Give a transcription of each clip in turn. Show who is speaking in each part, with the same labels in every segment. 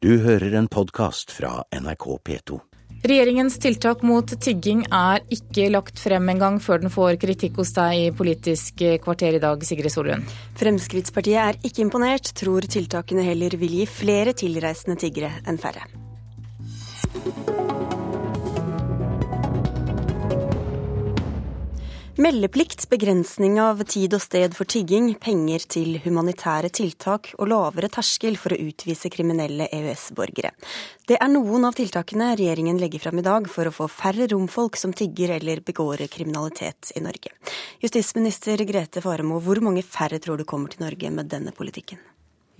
Speaker 1: Du hører en podkast fra NRK P2.
Speaker 2: Regjeringens tiltak mot tigging er ikke lagt frem engang før den får kritikk hos deg i Politisk kvarter i dag, Sigrid Solund.
Speaker 3: Fremskrittspartiet er ikke imponert, tror tiltakene heller vil gi flere tilreisende tiggere enn færre. Meldeplikt, begrensning av tid og sted for tigging, penger til humanitære tiltak og lavere terskel for å utvise kriminelle EØS-borgere. Det er noen av tiltakene regjeringen legger fram i dag for å få færre romfolk som tigger eller begår kriminalitet i Norge. Justisminister Grete Faremo, hvor mange færre tror du kommer til Norge med denne politikken?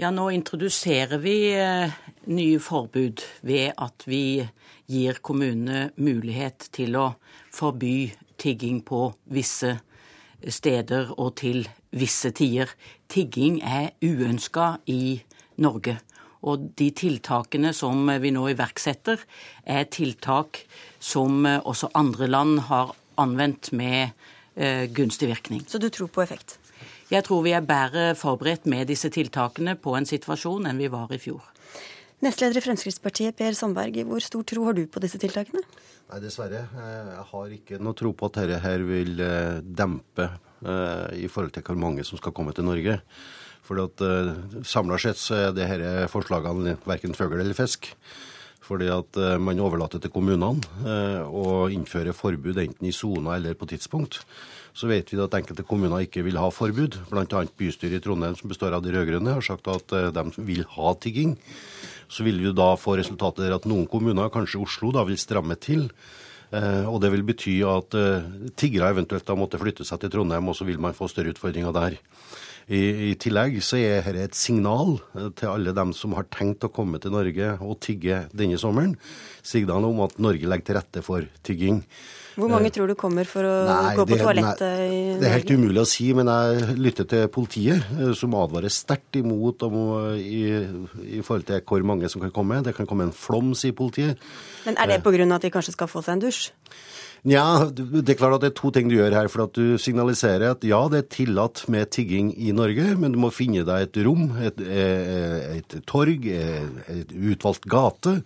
Speaker 4: Ja, Nå introduserer vi eh, nye forbud ved at vi gir kommunene mulighet til å forby tigging på visse steder og til visse tider. Tigging er uønska i Norge. Og de tiltakene som vi nå iverksetter, er tiltak som også andre land har anvendt med eh, gunstig virkning.
Speaker 3: Så du tror på effekt?
Speaker 4: Jeg tror vi er bedre forberedt med disse tiltakene på en situasjon enn vi var i fjor.
Speaker 3: Nestleder i Fremskrittspartiet, Per Sandberg, hvor stor tro har du på disse tiltakene?
Speaker 5: Nei, dessverre. Jeg har ikke noe tro på at dette her vil eh, dempe eh, i forhold til hvor mange som skal komme til Norge. For uh, samla sett så er disse forslagene verken fugl eller fisk. Fordi at man overlater til kommunene å innføre forbud enten i sona eller på tidspunkt. Så vet vi at enkelte kommuner ikke vil ha forbud. Bl.a. bystyret i Trondheim, som består av de rød-grønne, har sagt at de vil ha tigging så vil vi da få resultatet der at noen kommuner, kanskje Oslo, da vil stramme til. Eh, og det vil bety at eh, tiggere eventuelt da måtte flytte seg til Trondheim, og så vil man få større utfordringer der. I, I, tillegg så er dette et signal eh, til alle dem som har tenkt å komme til Norge og tigge denne sommeren. Signal om at Norge legger til rette for tigging.
Speaker 3: Hvor mange tror du kommer for å nei, gå på toalettet i Norge?
Speaker 5: Det er helt umulig å si, men jeg lytter til politiet, eh, som advarer sterkt imot om, i, i, forhold til hvor mange som kan komme. Det kan komme en flom, sier politiet.
Speaker 3: Men er det pga. at de kanskje skal få seg en dusj?
Speaker 5: Nja, det er klart at det er to ting du gjør her. For at du signaliserer at ja, det er tillatt med tigging i Norge, men du må finne deg et rom, et, eh, et torg, eh, et utvalgt gate,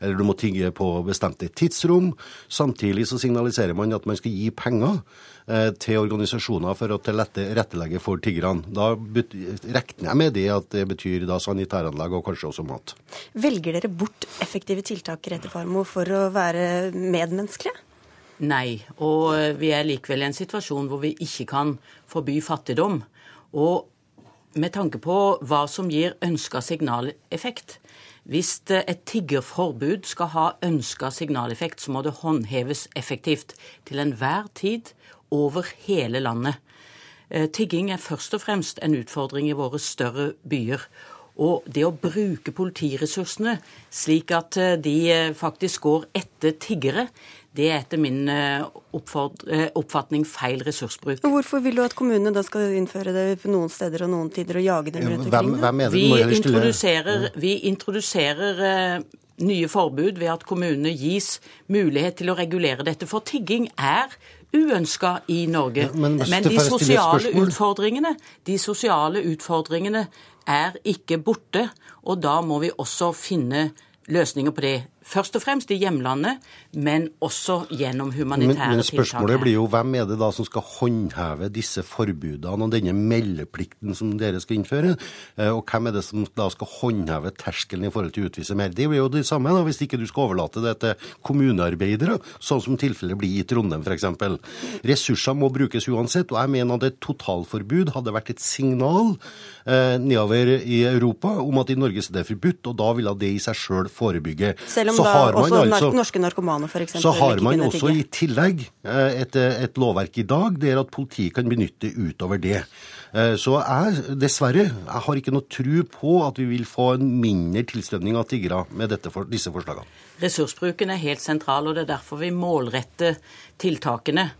Speaker 5: eller du må tigge på bestemte tidsrom. Samtidig så signaliserer man at man skal gi penger eh, til organisasjoner for å tilrettelegge for tiggerne. Da regner jeg med det at det betyr da sanitæranlegg og kanskje også mat.
Speaker 3: Velger dere bort effektive tiltak Grete Farmo, for å være medmenneskelige?
Speaker 4: Nei, og eh, vi er likevel i en situasjon hvor vi ikke kan forby fattigdom. Og med tanke på hva som gir ønska signaleffekt Hvis eh, et tiggerforbud skal ha ønska signaleffekt, så må det håndheves effektivt til enhver tid over hele landet. Eh, tigging er først og fremst en utfordring i våre større byer. Og det å bruke politiressursene slik at de faktisk går etter tiggere, det er etter min eh, eh, oppfatning feil ressursbruk.
Speaker 3: Hvorfor vil du at kommunene da skal innføre det på noen steder og noen tider og jage dem rundt
Speaker 5: omkring? Hvem, hvem
Speaker 4: vi, introduserer, vi introduserer uh, nye forbud ved at kommunene gis mulighet til å regulere dette. For tigging er uønska i Norge. Ja, men, men de, sosiale utfordringene, de sosiale utfordringene er ikke borte, og da må vi også finne løsninger på det først og fremst i hjemlandet, men også gjennom humanitære tiltak.
Speaker 5: Men, men spørsmålet tiltak blir jo hvem er det da som skal håndheve disse forbudene og denne meldeplikten som dere skal innføre? Eh, og hvem er det som da skal håndheve terskelen i forhold til å utvise mer? Det blir jo det samme da, hvis ikke du skal overlate det til kommunearbeidere, sånn som tilfellet blir i Trondheim f.eks. Ressurser må brukes uansett, og jeg mener at et totalforbud hadde vært et signal eh, nedover i Europa om at i Norge er det forbudt, og da ville det i seg sjøl forebygge.
Speaker 3: Selv om så har man også altså, norske narkomane f.eks.
Speaker 5: Så har man også i tillegg eh, et, et, lovverk i dag der at politiet kan benytte utover det. Eh, så jeg, dessverre, jeg har ikke noe tro på at vi vil få en mindre tilstrømning av tiggere med dette, disse forslagene.
Speaker 4: Ressursbruken er helt sentral, og det er derfor vi målretter tiltakene.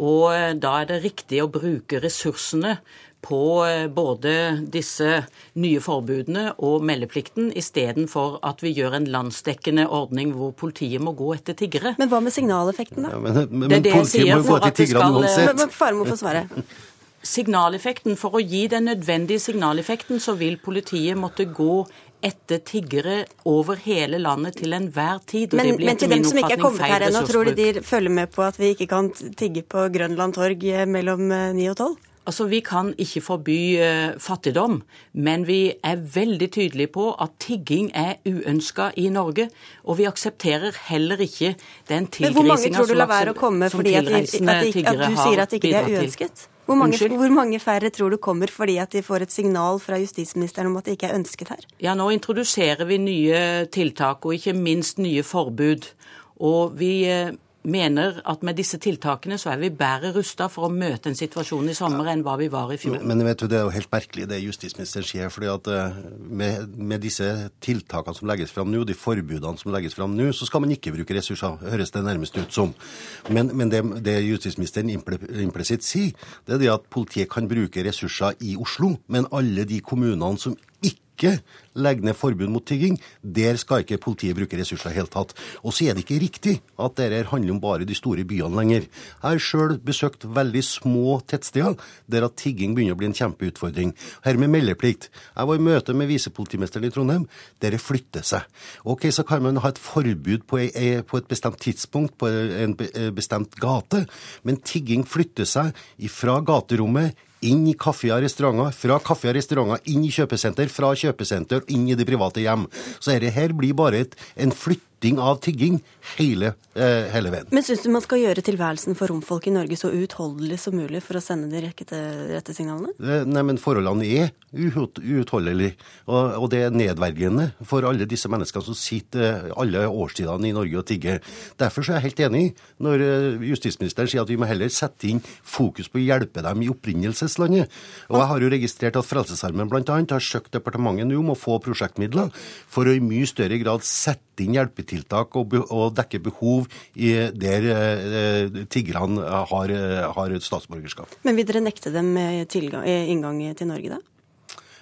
Speaker 4: Og eh, da er det riktig å bruke ressursene på eh, både disse nye forbudene og meldeplikten, istedenfor at vi gjør en landsdekkende ordning hvor politiet må gå etter tiggere.
Speaker 3: Men hva med signaleffekten, da? Ja,
Speaker 5: men, men, det er det jeg sier. for at det skal...
Speaker 3: Men, men far må få svare.
Speaker 4: Signaleffekten, For å gi den nødvendige signaleffekten, så vil politiet måtte gå etter tiggere over hele landet til enhver tid.
Speaker 3: Men, men, til dem som ikke er kommet her ennå, tror du de følger med på at vi ikke kan tigge på Grønland torg eh, mellom 9 og 12?
Speaker 4: Altså, Vi kan ikke forby uh, fattigdom, men vi er veldig tydelige på at tigging er uønska i Norge. Og vi aksepterer heller ikke den tilgrisinga
Speaker 3: som, mange tror du lar være å komme fordi at, de, at, de, at du sier at ikke det er uønsket? Hvor mange, hvor mange, færre tror du kommer fordi at de får et signal fra justisministeren om at det ikke er ønsket her?
Speaker 4: Ja, Nå introduserer vi nye tiltak, og ikke minst nye forbud. Og vi eh, mener at med disse tiltakene så er vi bedre rusta for å møte en situasjon i sommer enn hva vi var i fjor.
Speaker 5: Men, men vet du, det er jo helt merkelig det justisministeren sier. fordi at eh, med, med, disse tiltakene som legges fram nå, de forbudene som legges fram nå, så skal man ikke bruke ressurser, høres det nærmest ut som. Men, men det, det, justisministeren implisitt sier, det er det at politiet kan bruke ressurser i Oslo, men alle de kommunene som ikke legge ned forbud mot tigging, der skal ikke politiet bruke ressurser i hele tatt. Og så er det ikke riktig at dette handler om bare de store byene lenger. Jeg har sjøl besøkt veldig små tettsteder der at tigging begynner å bli en kjempeutfordring. Her med meldeplikt. Jeg var i møte med visepolitimesteren i Trondheim. Dere flytter seg. Ok, Så kan man ha et forbud på et bestemt tidspunkt på en bestemt gate, men tigging flytter seg fra gaterommet inn i kaffe og restauranter, fra kaffe og restauranter inn i kjøpesenter, fra kjøpesenter inn i det private hjem. Så dette her blir bare et, en flytt flytting av tigging hele, eh, hele veien.
Speaker 3: Men syns du man skal gjøre tilværelsen for romfolk i Norge så uutholdelig som mulig for å sende de rette, rette signalene?
Speaker 5: Eh, nei, men forholdene er uutholdelige. Og, og, det er nedverdigende for alle disse menneskene som sitter eh, alle årstidene i Norge og tigger. Derfor er jeg helt enig når eh, justisministeren sier at vi må heller sette inn fokus på å hjelpe dem i opprinnelseslandet. Og jeg har jo registrert at Frelsesarmeen bl.a. har søkt departementet nå om å få prosjektmidler for å i mye større grad sette inn hjelpetiltak og, og dekke behov der eh, tiggerne har, har statsborgerskap.
Speaker 3: Men vil dere nekte dem tilgang, inngang til Norge, da?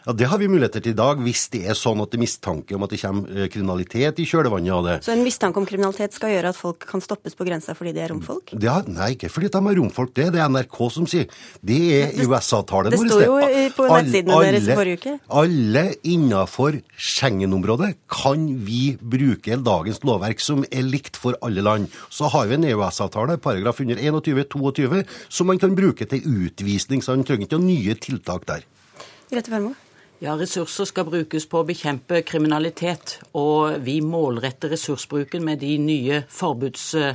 Speaker 5: Ja, Det har vi muligheter til i dag, hvis det er sånn at det er mistanke om at det kommer eh, kriminalitet i kjølvannet av det.
Speaker 3: Så en mistanke om kriminalitet skal gjøre at folk kan stoppes på grensa fordi de er romfolk?
Speaker 5: Ja, nei, ikke fordi de er romfolk, det er det NRK som sier. Det er USA-avtalen
Speaker 3: vår. Det står jo på nettsidene deres forrige uke.
Speaker 5: Alle innafor Schengen-området kan vi bruke dagens lovverk, som er likt for alle land. Så har vi en EØS-avtale, paragraf 121-22, som man kan bruke til utvisning, så man trenger ikke nye tiltak der.
Speaker 3: Grete Vermo?
Speaker 4: Ja, Ressurser skal brukes på å bekjempe kriminalitet. Og vi målretter ressursbruken med de nye forbuds Eh,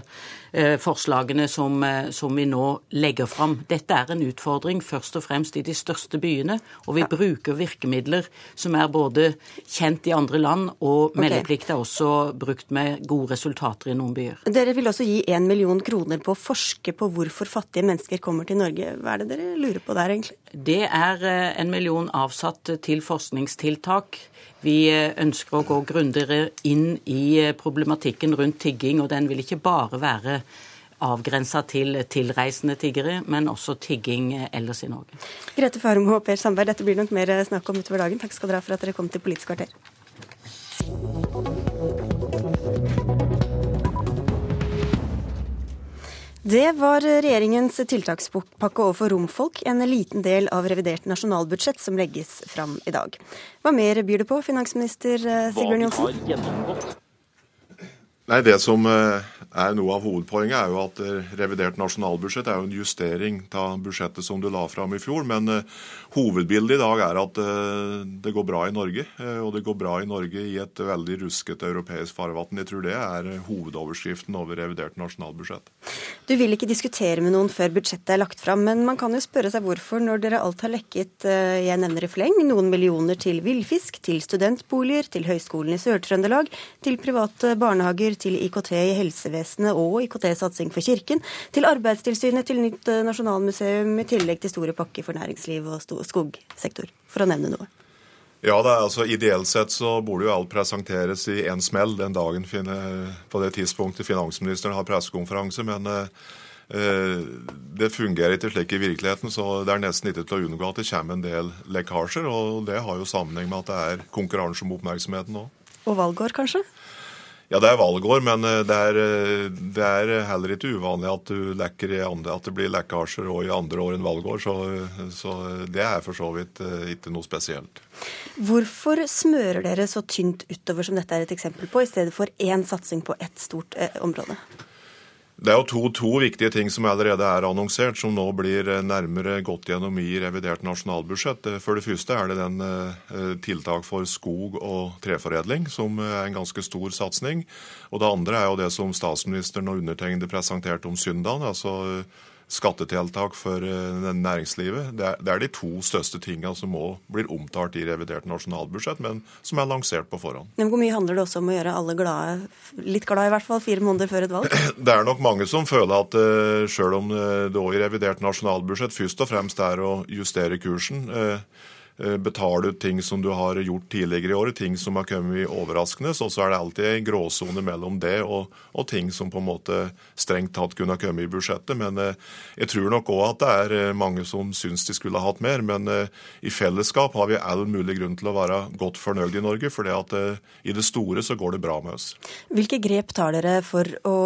Speaker 4: forslagene som, eh, som, vi nå legger fram. Dette er en utfordring først og fremst i de største byene, og vi bruker virkemidler som er både kjent i andre land, og meldeplikt er også brukt med gode resultater i noen byer.
Speaker 3: Dere vil også gi én million kroner på å forske på hvorfor fattige mennesker kommer til Norge. Hva er det dere lurer på der, egentlig?
Speaker 4: Det er eh, en million avsatt til forskningstiltak vi ønsker å gå grundigere inn i problematikken rundt tigging, og den vil ikke bare være avgrensa til tilreisende tiggere, men også tigging ellers i Norge.
Speaker 3: Grete Farmo og Per Sandberg, dette blir nok mer snakk om utover dagen. Takk skal dere ha for at dere kom til Politisk kvarter. Det var regjeringens tiltakspakke overfor romfolk, en liten del av revidert nasjonalbudsjett som legges fram i dag. Hva mer byr det på, finansminister eh, Sigbjørn Johnsen?
Speaker 6: Nei, Det som eh, er noe av hovedpoenget, er jo at eh, revidert nasjonalbudsjett er jo en justering av budsjettet som du la fram i fjor. Men uh, hovedbildet i dag er at uh, det går bra i Norge. Og det går bra i Norge i et veldig ruskete europeisk farvann. Jeg tror det er hovedoverskriften over revidert nasjonalbudsjett.
Speaker 3: Du vil ikke diskutere med noen før budsjettet er lagt fram, men man kan jo spørre seg hvorfor, når dere alt har lekket, jeg nevner i fleng, noen millioner til villfisk, til studentboliger, til Høgskolen i Sør-Trøndelag, til private barnehager, til IKT i helsevesenet helsevesenet og IKT-satsing for Kirken, til Arbeidstilsynet, til nytt eh, nasjonalmuseum, i tillegg til store pakker for næringsliv og skogsektor, for å nevne noe.
Speaker 6: Ja, det er, altså Ideelt sett så burde jo alt presenteres i én smell den dagen på det tidspunktet finansministeren har pressekonferanse. Men eh, det fungerer ikke slik i virkeligheten, så det er nesten ikke til å unngå at det kommer en del lekkasjer. Og det har jo sammenheng med at det er konkurranse om oppmerksomheten òg.
Speaker 3: Og valgår, kanskje?
Speaker 6: Ja, det er valgår, men eh, det er, eh, det er, heller ikke uvanlig at, andre, at det blir lekkasjer òg i andre år enn valgår. Så, så, det er for så vidt eh, ikke noe spesielt.
Speaker 3: Hvorfor smører dere så tynt utover som dette er et eksempel på, i stedet for én satsing på ett stort eh, område?
Speaker 6: Det er jo to, to, viktige ting som allerede er annonsert, som nå blir eh, nærmere gått gjennom i revidert nasjonalbudsjett. Eh, for det første er det den eh, tiltak for skog og treforedling, som er en ganske stor satsing. Og det andre er jo det som statsministeren og undertegnede presenterte om søndagen. altså skattetiltak for eh, næringslivet. Det er, det er, de to største tingene som må blir omtalt i revidert nasjonalbudsjett, men som er lansert på forhånd.
Speaker 3: Men Hvor mye handler det også om å gjøre alle glade, litt glade i hvert fall, fire måneder før et valg?
Speaker 6: Det er nok mange som føler at uh, selv om det òg i revidert nasjonalbudsjett først og fremst er å justere kursen, uh, ut betaler du ting som du har gjort tidligere i året, ting som har kommet overraskende. Og så er det alltid en gråsone mellom det og, og, ting som på en måte strengt tatt kunne ha kommet i budsjettet. Men eh, jeg tror nok òg at det er eh, mange som syns de skulle ha hatt mer. Men eh, i fellesskap har vi all mulig grunn til å være godt fornøyd i Norge. For eh, i det store så går det bra med oss.
Speaker 3: Hvilke grep tar dere for å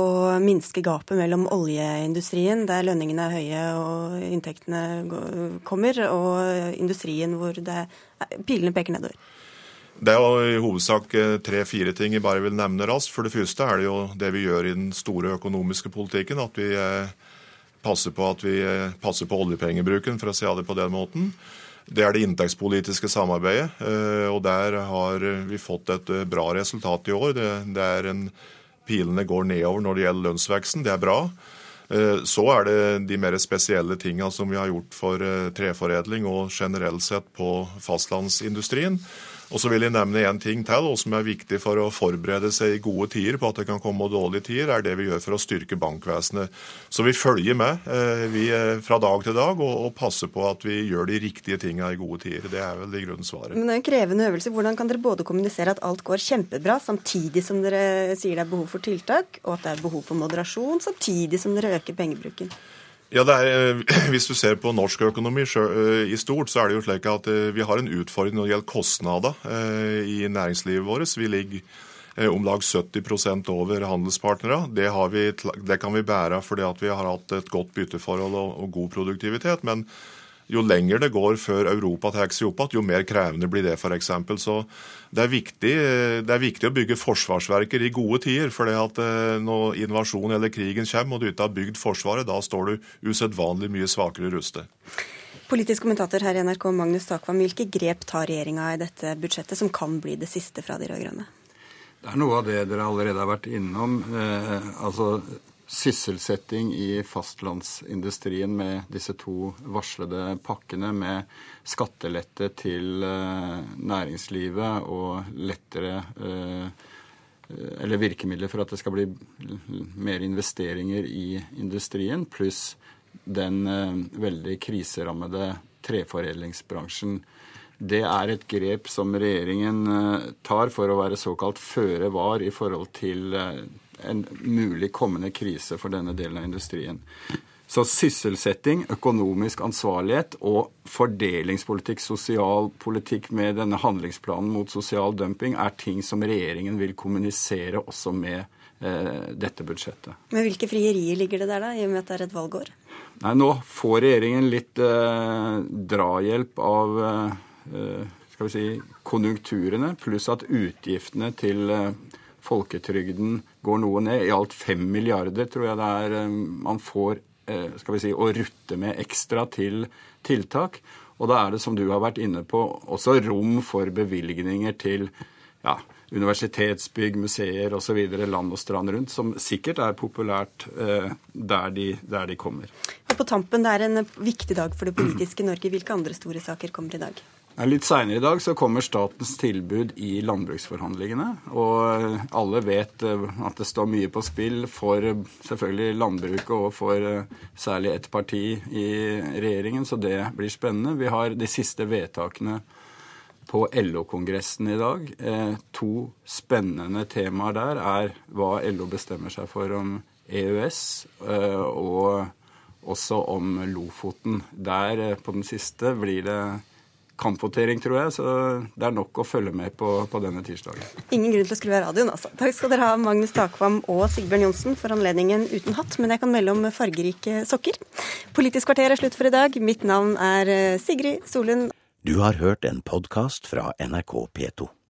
Speaker 3: minske gapet mellom oljeindustrien, der lønningene er høye og inntektene kommer, og industrien hvor det, pilene peker nedover?
Speaker 6: Det er jo i hovedsak eh, tre-fire ting jeg bare vil nevne raskt. For det første er det jo det vi gjør i den store økonomiske politikken. At vi eh, passer på at vi eh, passer på oljepengebruken, for å si det på den måten. Det er det inntektspolitiske samarbeidet. og Der har vi fått et bra resultat i år. Det, det er en, pilene går nedover når det gjelder lønnsveksten. Det er bra. Eh, så er det de mer spesielle tinga som vi har gjort for eh, treforedling og generelt sett på fastlandsindustrien. Og så vil jeg nevne en ting til, og som er viktig for å forberede seg i gode tider på at det kan komme dårlige tider, er det vi gjør for å styrke bankvesenet. Så vi følger med eh, vi, fra dag til dag og, og, passer på at vi gjør de riktige tinga i gode tider. Det er vel i grunnen svaret.
Speaker 3: Men det er en krevende øvelse. Hvordan kan dere både kommunisere at alt går kjempebra, samtidig som dere sier det er behov for tiltak, og at det er behov for moderasjon, samtidig som dere øker pengebruken?
Speaker 6: Ja, er, eh, Hvis du ser på norsk økonomi eh, i stort, så er det jo slik at eh, vi har en utfordring når det gjelder kostnader i næringslivet vårt. Vi ligger om lag 70% over handelspartnere. Det, vi, det, kan vi bære fordi vi har hatt et godt bytteforhold og god produktivitet. men jo lenger det går før Europa tar seg opp igjen, jo mer krevende blir det f.eks. Så det er, viktig, det er, viktig, å bygge forsvarsverker i gode tider. For eh, når invasjonen eller krigen kommer og du ikke har bygd Forsvaret, da står du usedvanlig mye svakere rustet.
Speaker 3: Politisk kommentator her i NRK, Magnus Takvam. Hvilke grep tar regjeringa i dette budsjettet som kan bli det siste fra de rød-grønne?
Speaker 7: Det er noe av det dere allerede har vært innom. Eh, altså sysselsetting i fastlandsindustrien med disse to varslede pakkene med skattelette til eh, næringslivet og lettere eh, eller virkemidler for at det skal bli mer investeringer i industrien, pluss den eh, veldig kriserammede treforedlingsbransjen. Det er et grep som regjeringen tar for å være såkalt føre var i forhold til en mulig kommende krise for denne delen av industrien. Så sysselsetting, økonomisk ansvarlighet og fordelingspolitikk, sosialpolitikk med denne handlingsplanen mot sosial dumping er ting som regjeringen vil kommunisere også med eh, dette budsjettet.
Speaker 3: Men hvilke frierier ligger det der, da, i og med at det er et valgår?
Speaker 7: Nei, Nå får regjeringen litt eh, drahjelp av eh, skal vi si, konjunkturene, pluss at utgiftene til eh, folketrygden går noe ned. I alt fem milliarder tror jeg det er eh, man får eh, skal vi si, å rutte med ekstra til tiltak. Og da er det, som du har vært inne på, også rom for bevilgninger til ja, universitetsbygg, museer osv. land og strand rundt, som sikkert er populært eh, der, de, der de kommer.
Speaker 3: Og på tampen, Det er en viktig dag for det politiske Norge. Hvilke andre store saker kommer i dag?
Speaker 7: Litt seinere i dag så kommer statens tilbud i landbruksforhandlingene. Og alle vet eh, at det står mye på spill for eh, selvfølgelig landbruket og for eh, særlig ett parti i regjeringen, så det blir spennende. Vi har de siste vedtakene på LO-kongressen i dag. To spennende temaer der er hva LO bestemmer seg for om EØS, og også om Lofoten. Der, på den siste, blir det kampvotering, tror jeg. Så det er nok å følge med på, på denne tirsdagen.
Speaker 3: Ingen grunn til å skru av radioen, altså. Takk skal dere ha, Magnus Takvam og Sigbjørn Johnsen, for anledningen uten hatt. Men jeg kan melde om fargerike sokker. Politisk kvarter er slutt for i dag. Mitt navn er eh, Sigrid Solund.
Speaker 1: Du har hørt en podkast fra NRK P2.